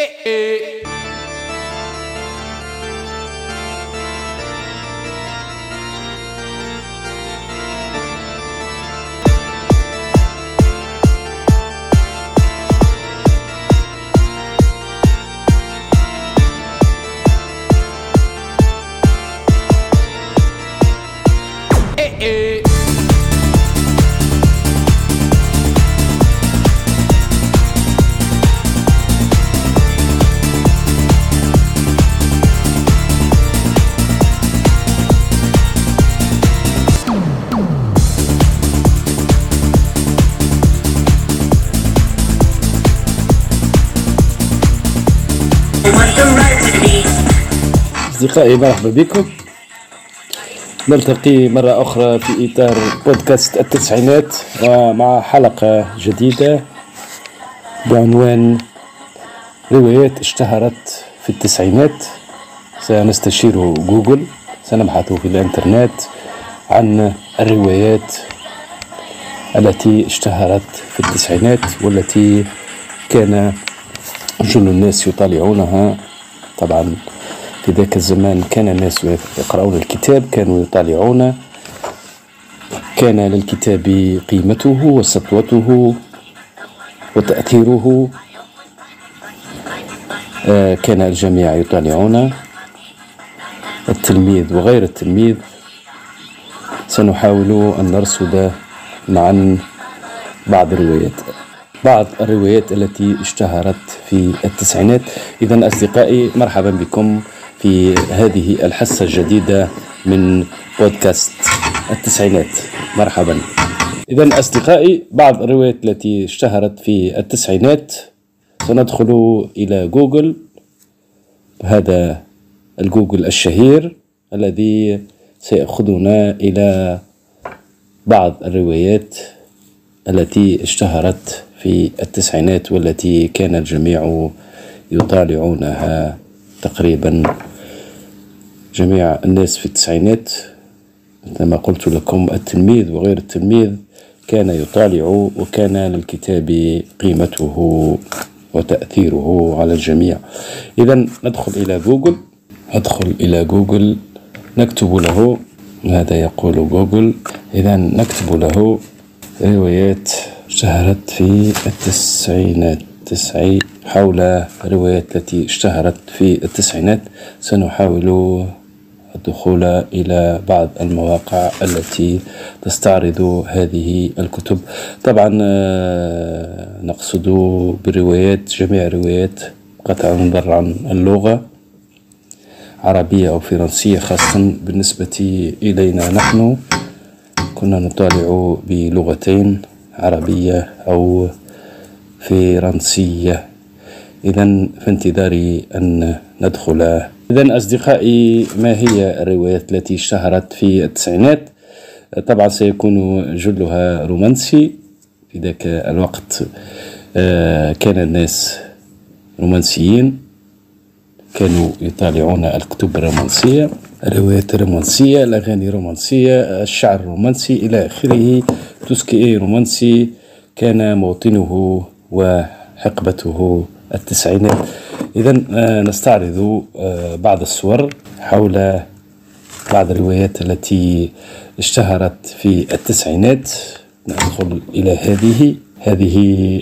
eh, eh. أصدقائي مرحبا بكم. نلتقي مرة أخرى في إطار بودكاست التسعينات ومع حلقة جديدة بعنوان روايات اشتهرت في التسعينات. سنستشير جوجل سنبحث في الإنترنت عن الروايات التي اشتهرت في التسعينات والتي كان جل الناس يطالعونها. طبعا في ذاك الزمان كان الناس يقرؤون الكتاب كانوا يطالعون. كان للكتاب قيمته وسطوته وتأثيره. آه، كان الجميع يطالعون. التلميذ وغير التلميذ. سنحاول أن نرصد معا بعض الروايات. بعض الروايات التي اشتهرت في التسعينات. إذا أصدقائي مرحبا بكم. في هذه الحصة الجديدة من بودكاست التسعينات. مرحبا. إذا أصدقائي بعض الروايات التي اشتهرت في التسعينات سندخل إلى جوجل. هذا الجوجل الشهير الذي سيأخذنا إلى بعض الروايات التي اشتهرت في التسعينات والتي كان الجميع يطالعونها تقريبا جميع الناس في التسعينات مثل قلت لكم التلميذ وغير التلميذ كان يطالع وكان للكتاب قيمته وتأثيره على الجميع. إذا ندخل إلى جوجل. ندخل إلى جوجل. نكتب له. ماذا يقول جوجل؟ إذا نكتب له روايات اشتهرت في التسعينات. تسعي حول الروايات التي اشتهرت في التسعينات. سنحاول الدخول إلى بعض المواقع التي تستعرض هذه الكتب. طبعا آه، نقصد بالروايات جميع الروايات قطع النظر عن اللغة عربية أو فرنسية خاصة بالنسبة إلينا نحن. كنا نطالع بلغتين عربية أو فرنسية. إذا في انتظار أن ندخل إذا أصدقائي ما هي الروايات التي اشتهرت في التسعينات؟ طبعا سيكون جلها رومانسي. في ذاك الوقت آه، كان الناس رومانسيين كانوا يطالعون الكتب الرومانسية الروايات الرومانسية الأغاني الرومانسية الشعر الرومانسي إلى آخره. توسكي رومانسي كان موطنه وحقبته التسعينات. إذا آه، نستعرض آه، بعض الصور حول بعض الروايات التي اشتهرت في التسعينات. ندخل إلى هذه. هذه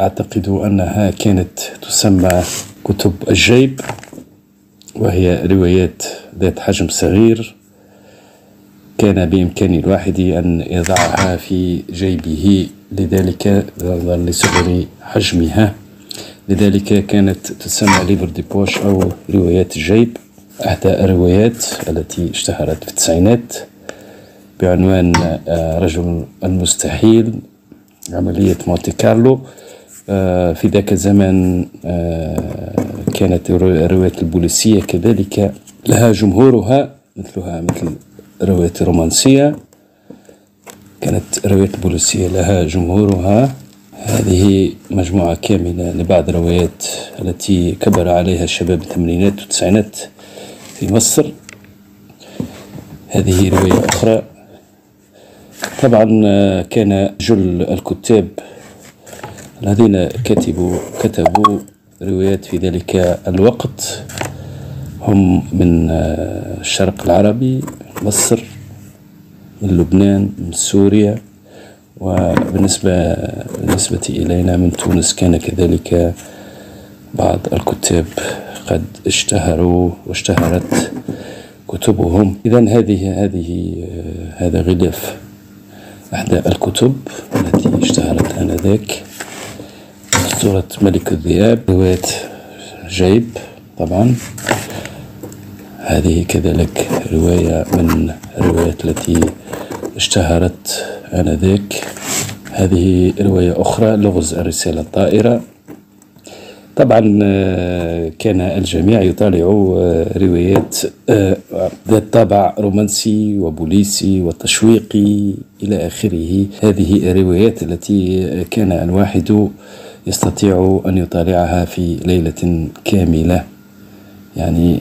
أعتقد أنها كانت تسمى كتب الجيب وهي روايات ذات حجم صغير. كان بإمكان الواحد أن يضعها في جيبه لذلك نظرا لصغر حجمها. لذلك كانت تسمى ليفر دي بوش أو روايات الجيب إحدى الروايات التي اشتهرت في التسعينات بعنوان آه، رجل المستحيل عملية مونتي كارلو. آه، في ذاك الزمن آه، كانت الروايات البوليسية كذلك لها جمهورها مثلها مثل الروايات الرومانسية. كانت الروايات البوليسية لها جمهورها. هذه مجموعة كاملة لبعض الروايات التي كبر عليها الشباب الثمانينات والتسعينات في مصر. هذه رواية أخرى. طبعا كان جل الكتاب الذين كتبوا كتبوا روايات في ذلك الوقت. هم من الشرق العربي مصر من لبنان من سوريا. وبالنسبة بالنسبة إلينا من تونس كان كذلك بعض الكتاب قد اشتهروا واشتهرت كتبهم. إذا هذه هذه هذا غلاف أحدى الكتب التي اشتهرت آنذاك. أسطورة ملك الذئاب رواية جيب طبعا. هذه كذلك رواية من الروايات التي اشتهرت آنذاك. هذه رواية أخرى لغز الرسالة الطائرة. طبعا آه، كان الجميع يطالع آه، روايات آه، ذات طابع رومانسي وبوليسي وتشويقي إلى آخره. هذه الروايات التي كان الواحد يستطيع أن يطالعها في ليلة كاملة. يعني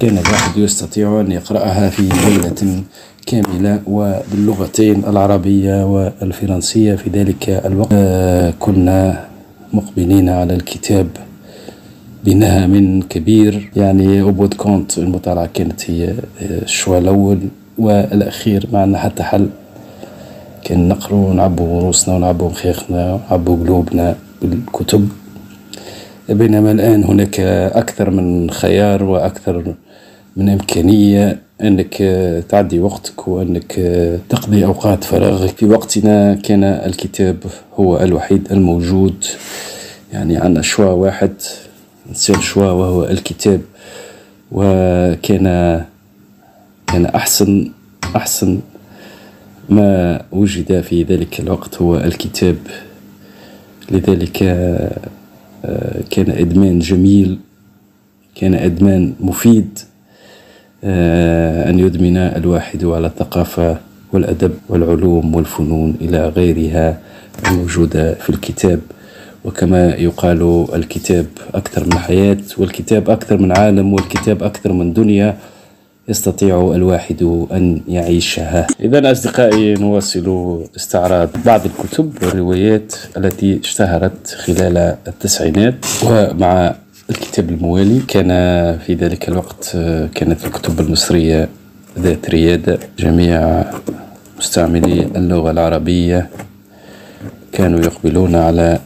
كان الواحد يستطيع أن يقرأها في ليلة كاملة وباللغتين العربية والفرنسية. في ذلك الوقت كنا مقبلين على الكتاب بنهم كبير. يعني أوبود كونت المطالعة كانت هي الشوى الأول والأخير ما عندنا حتى حل كان نقرو ونعبو روسنا ونعبو مخيخنا ونعبو قلوبنا بالكتب. بينما الآن هناك أكثر من خيار وأكثر من إمكانية. أنك تعدي وقتك وأنك تقضي أوقات فراغك. في وقتنا كان الكتاب هو الوحيد الموجود يعني عندنا شوا واحد نسير شوا وهو الكتاب. وكان كان أحسن أحسن ما وجد في ذلك الوقت هو الكتاب. لذلك كان إدمان جميل كان إدمان مفيد. آه، أن يدمن الواحد على الثقافة والأدب والعلوم والفنون إلى غيرها الموجودة في الكتاب. وكما يقال الكتاب أكثر من حياة والكتاب أكثر من عالم والكتاب أكثر من دنيا يستطيع الواحد أن يعيشها. إذا أصدقائي نواصل استعراض بعض الكتب والروايات التي اشتهرت خلال التسعينات. ومع الكتاب الموالي كان في ذلك الوقت كانت الكتب المصرية ذات ريادة جميع مستعملي اللغة العربية كانوا يقبلون على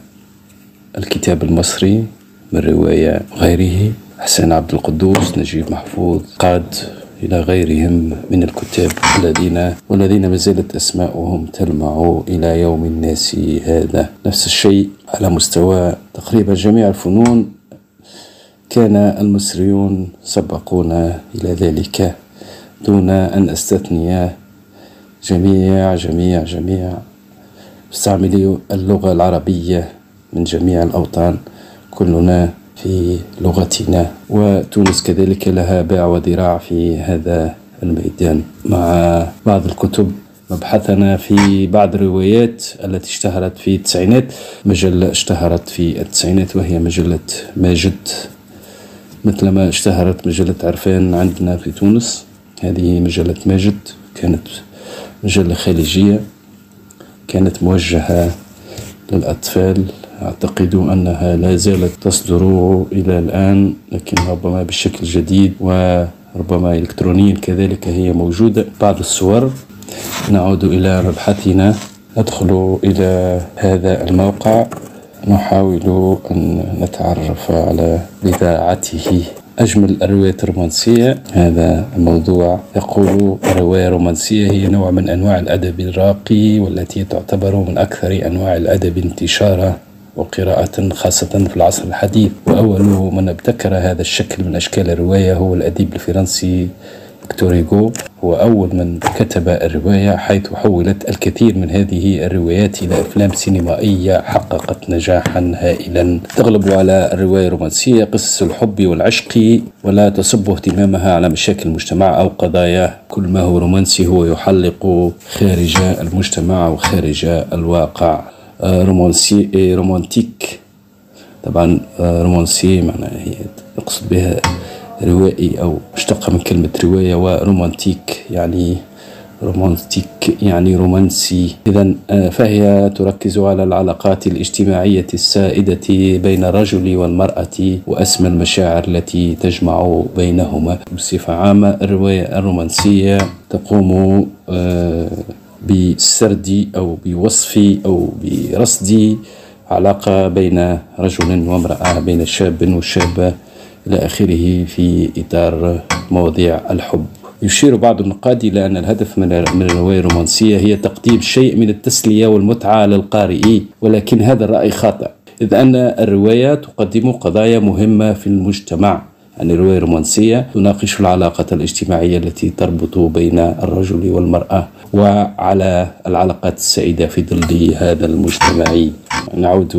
الكتاب المصري من رواية غيره حسين عبد القدوس نجيب محفوظ قاد إلى غيرهم من الكتاب الذين والذين ما زالت أسماؤهم تلمع إلى يوم الناس هذا. نفس الشيء على مستوى تقريبا جميع الفنون كان المصريون سبقونا إلى ذلك دون أن أستثني جميع جميع جميع. مستعملي اللغة العربية من جميع الأوطان كلنا في لغتنا وتونس كذلك لها باع وذراع في هذا الميدان. مع بعض الكتب مبحثنا في بعض الروايات التي اشتهرت في التسعينات مجلة اشتهرت في التسعينات وهي مجلة ماجد. مثلما اشتهرت مجلة عرفان عندنا في تونس. هذه مجلة ماجد كانت مجلة خليجية كانت موجهة للأطفال. أعتقد أنها لا زالت تصدر إلى الآن لكن ربما بشكل جديد وربما إلكترونيا كذلك هي موجودة. بعض الصور نعود إلى مبحثنا ندخل إلى هذا الموقع. نحاول أن نتعرف على بضاعته أجمل الروايات الرومانسية هذا الموضوع يقول الرواية الرومانسية هي نوع من أنواع الأدب الراقي والتي تعتبر من أكثر أنواع الأدب انتشارا وقراءة خاصة في العصر الحديث. وأول من ابتكر هذا الشكل من أشكال الرواية هو الأديب الفرنسي فيكتور هيغو هو أول من كتب الرواية حيث حولت الكثير من هذه الروايات إلى أفلام سينمائية حققت نجاحا هائلا. تغلب على الرواية الرومانسية قصص الحب والعشق ولا تصب اهتمامها على مشاكل المجتمع أو قضاياه كل ما هو رومانسي هو يحلق خارج المجتمع وخارج الواقع. رومانسي إيه، romantic. طبعا آه، رومانسي معناها هي يقصد بها روائي أو مشتقة من كلمة رواية ورومانتيك يعني رومانتيك يعني رومانسي. إذا آه، فهي تركز على العلاقات الاجتماعية السائدة بين الرجل والمرأة وأسمى المشاعر التي تجمع بينهما. بصفة عامة الرواية الرومانسية تقوم آه، بسرد أو بوصف أو برصد علاقة بين رجل وامرأة بين شاب وشابة. إلى آخره في إطار مواضيع الحب. يشير بعض النقاد إلى أن الهدف من الرواية الرومانسية هي تقديم شيء من التسلية والمتعة للقارئ ولكن هذا الرأي خاطئ إذ أن الرواية تقدم قضايا مهمة في المجتمع. يعني الرواية الرومانسية تناقش العلاقة الاجتماعية التي تربط بين الرجل والمرأة وعلى العلاقات السائدة في ظل هذا المجتمع. نعود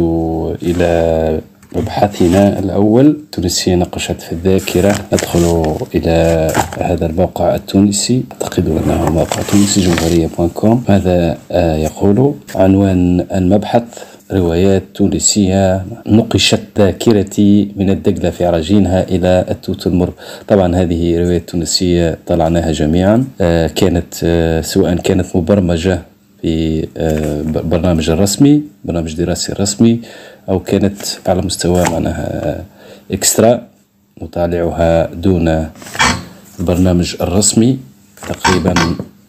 إلى مبحثنا الأول تونسية نقشت في الذاكرة. ندخل إلى هذا الموقع التونسي. أعتقد أنه موقع تونسي جمهورية كوم هذا آه، يقول؟ عنوان المبحث روايات تونسية نقشت ذاكرتي من الدقلة في عراجينها إلى التوت المر. طبعا هذه روايات تونسية طلعناها جميعا. آه، كانت آه، سواء كانت مبرمجة في برنامج الرسمي برنامج دراسي رسمي أو كانت على مستوى معناها إكسترا نطالعها دون البرنامج الرسمي. تقريبا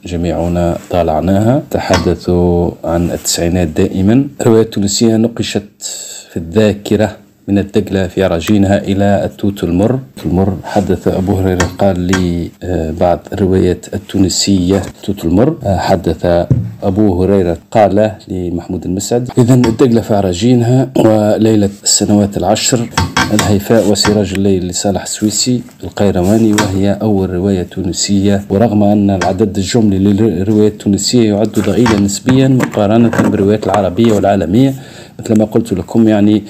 جميعنا طالعناها. تحدثوا عن التسعينات دائما. رواية تونسية نقشت في الذاكرة من الدقلة في عراجينها إلى التوت المر. المر حدث أبو هريرة قال لي آه، بعض الروايات التونسية توت المر آه، حدث أبو هريرة قال لمحمود المسعد إذا الدقلة في عراجينها وليلة السنوات العشر الهيفاء وسراج الليل لصالح السويسي القيرواني وهي أول رواية تونسية. ورغم أن العدد الجملي للروايات التونسية يعد ضئيلا نسبيا مقارنة بالروايات العربية والعالمية مثل ما قلت لكم يعني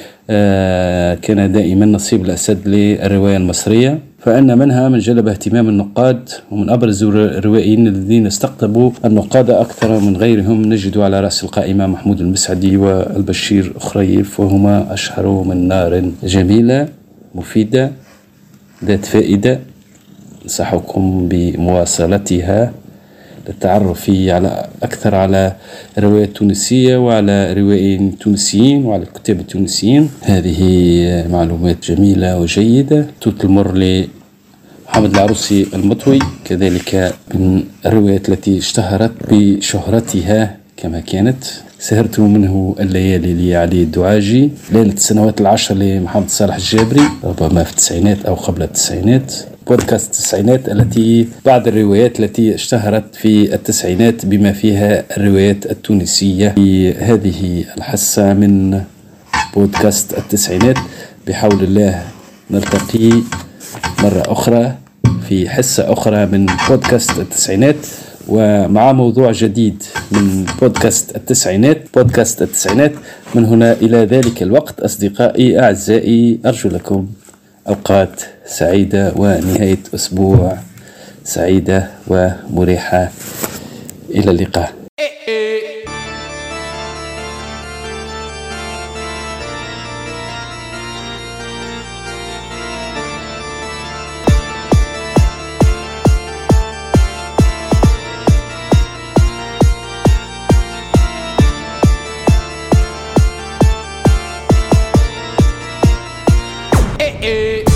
كان دائما نصيب الأسد للرواية المصرية. فإن منها من جلب اهتمام النقاد ومن أبرز الروائيين الذين استقطبوا النقاد أكثر من غيرهم نجد على رأس القائمة محمود المسعدي والبشير خريف وهما أشهر من نار جميلة مفيدة ذات فائدة. أنصحكم بمواصلتها. للتعرف على أكثر على الرواية التونسية وعلى روائيين تونسيين وعلى الكتاب التونسيين. هذه معلومات جميلة وجيدة توت المر محمد العروسي المطوي كذلك من الروايات التي اشتهرت بشهرتها كما كانت. سهرت منه الليالي لعلي الدعاجي ليلة السنوات العشر لمحمد صالح الجابري ربما في التسعينات أو قبل التسعينات. بودكاست التسعينات التي بعض الروايات التي اشتهرت في التسعينات بما فيها الروايات التونسية في هذه الحصة من بودكاست التسعينات. بحول الله نلتقي مرة أخرى في حصة أخرى من بودكاست التسعينات ومع موضوع جديد من بودكاست التسعينات بودكاست التسعينات من هنا إلى ذلك الوقت أصدقائي أعزائي أرجو لكم أوقات سعيدة ونهاية أسبوع سعيدة ومريحة. إلى اللقاء. eh.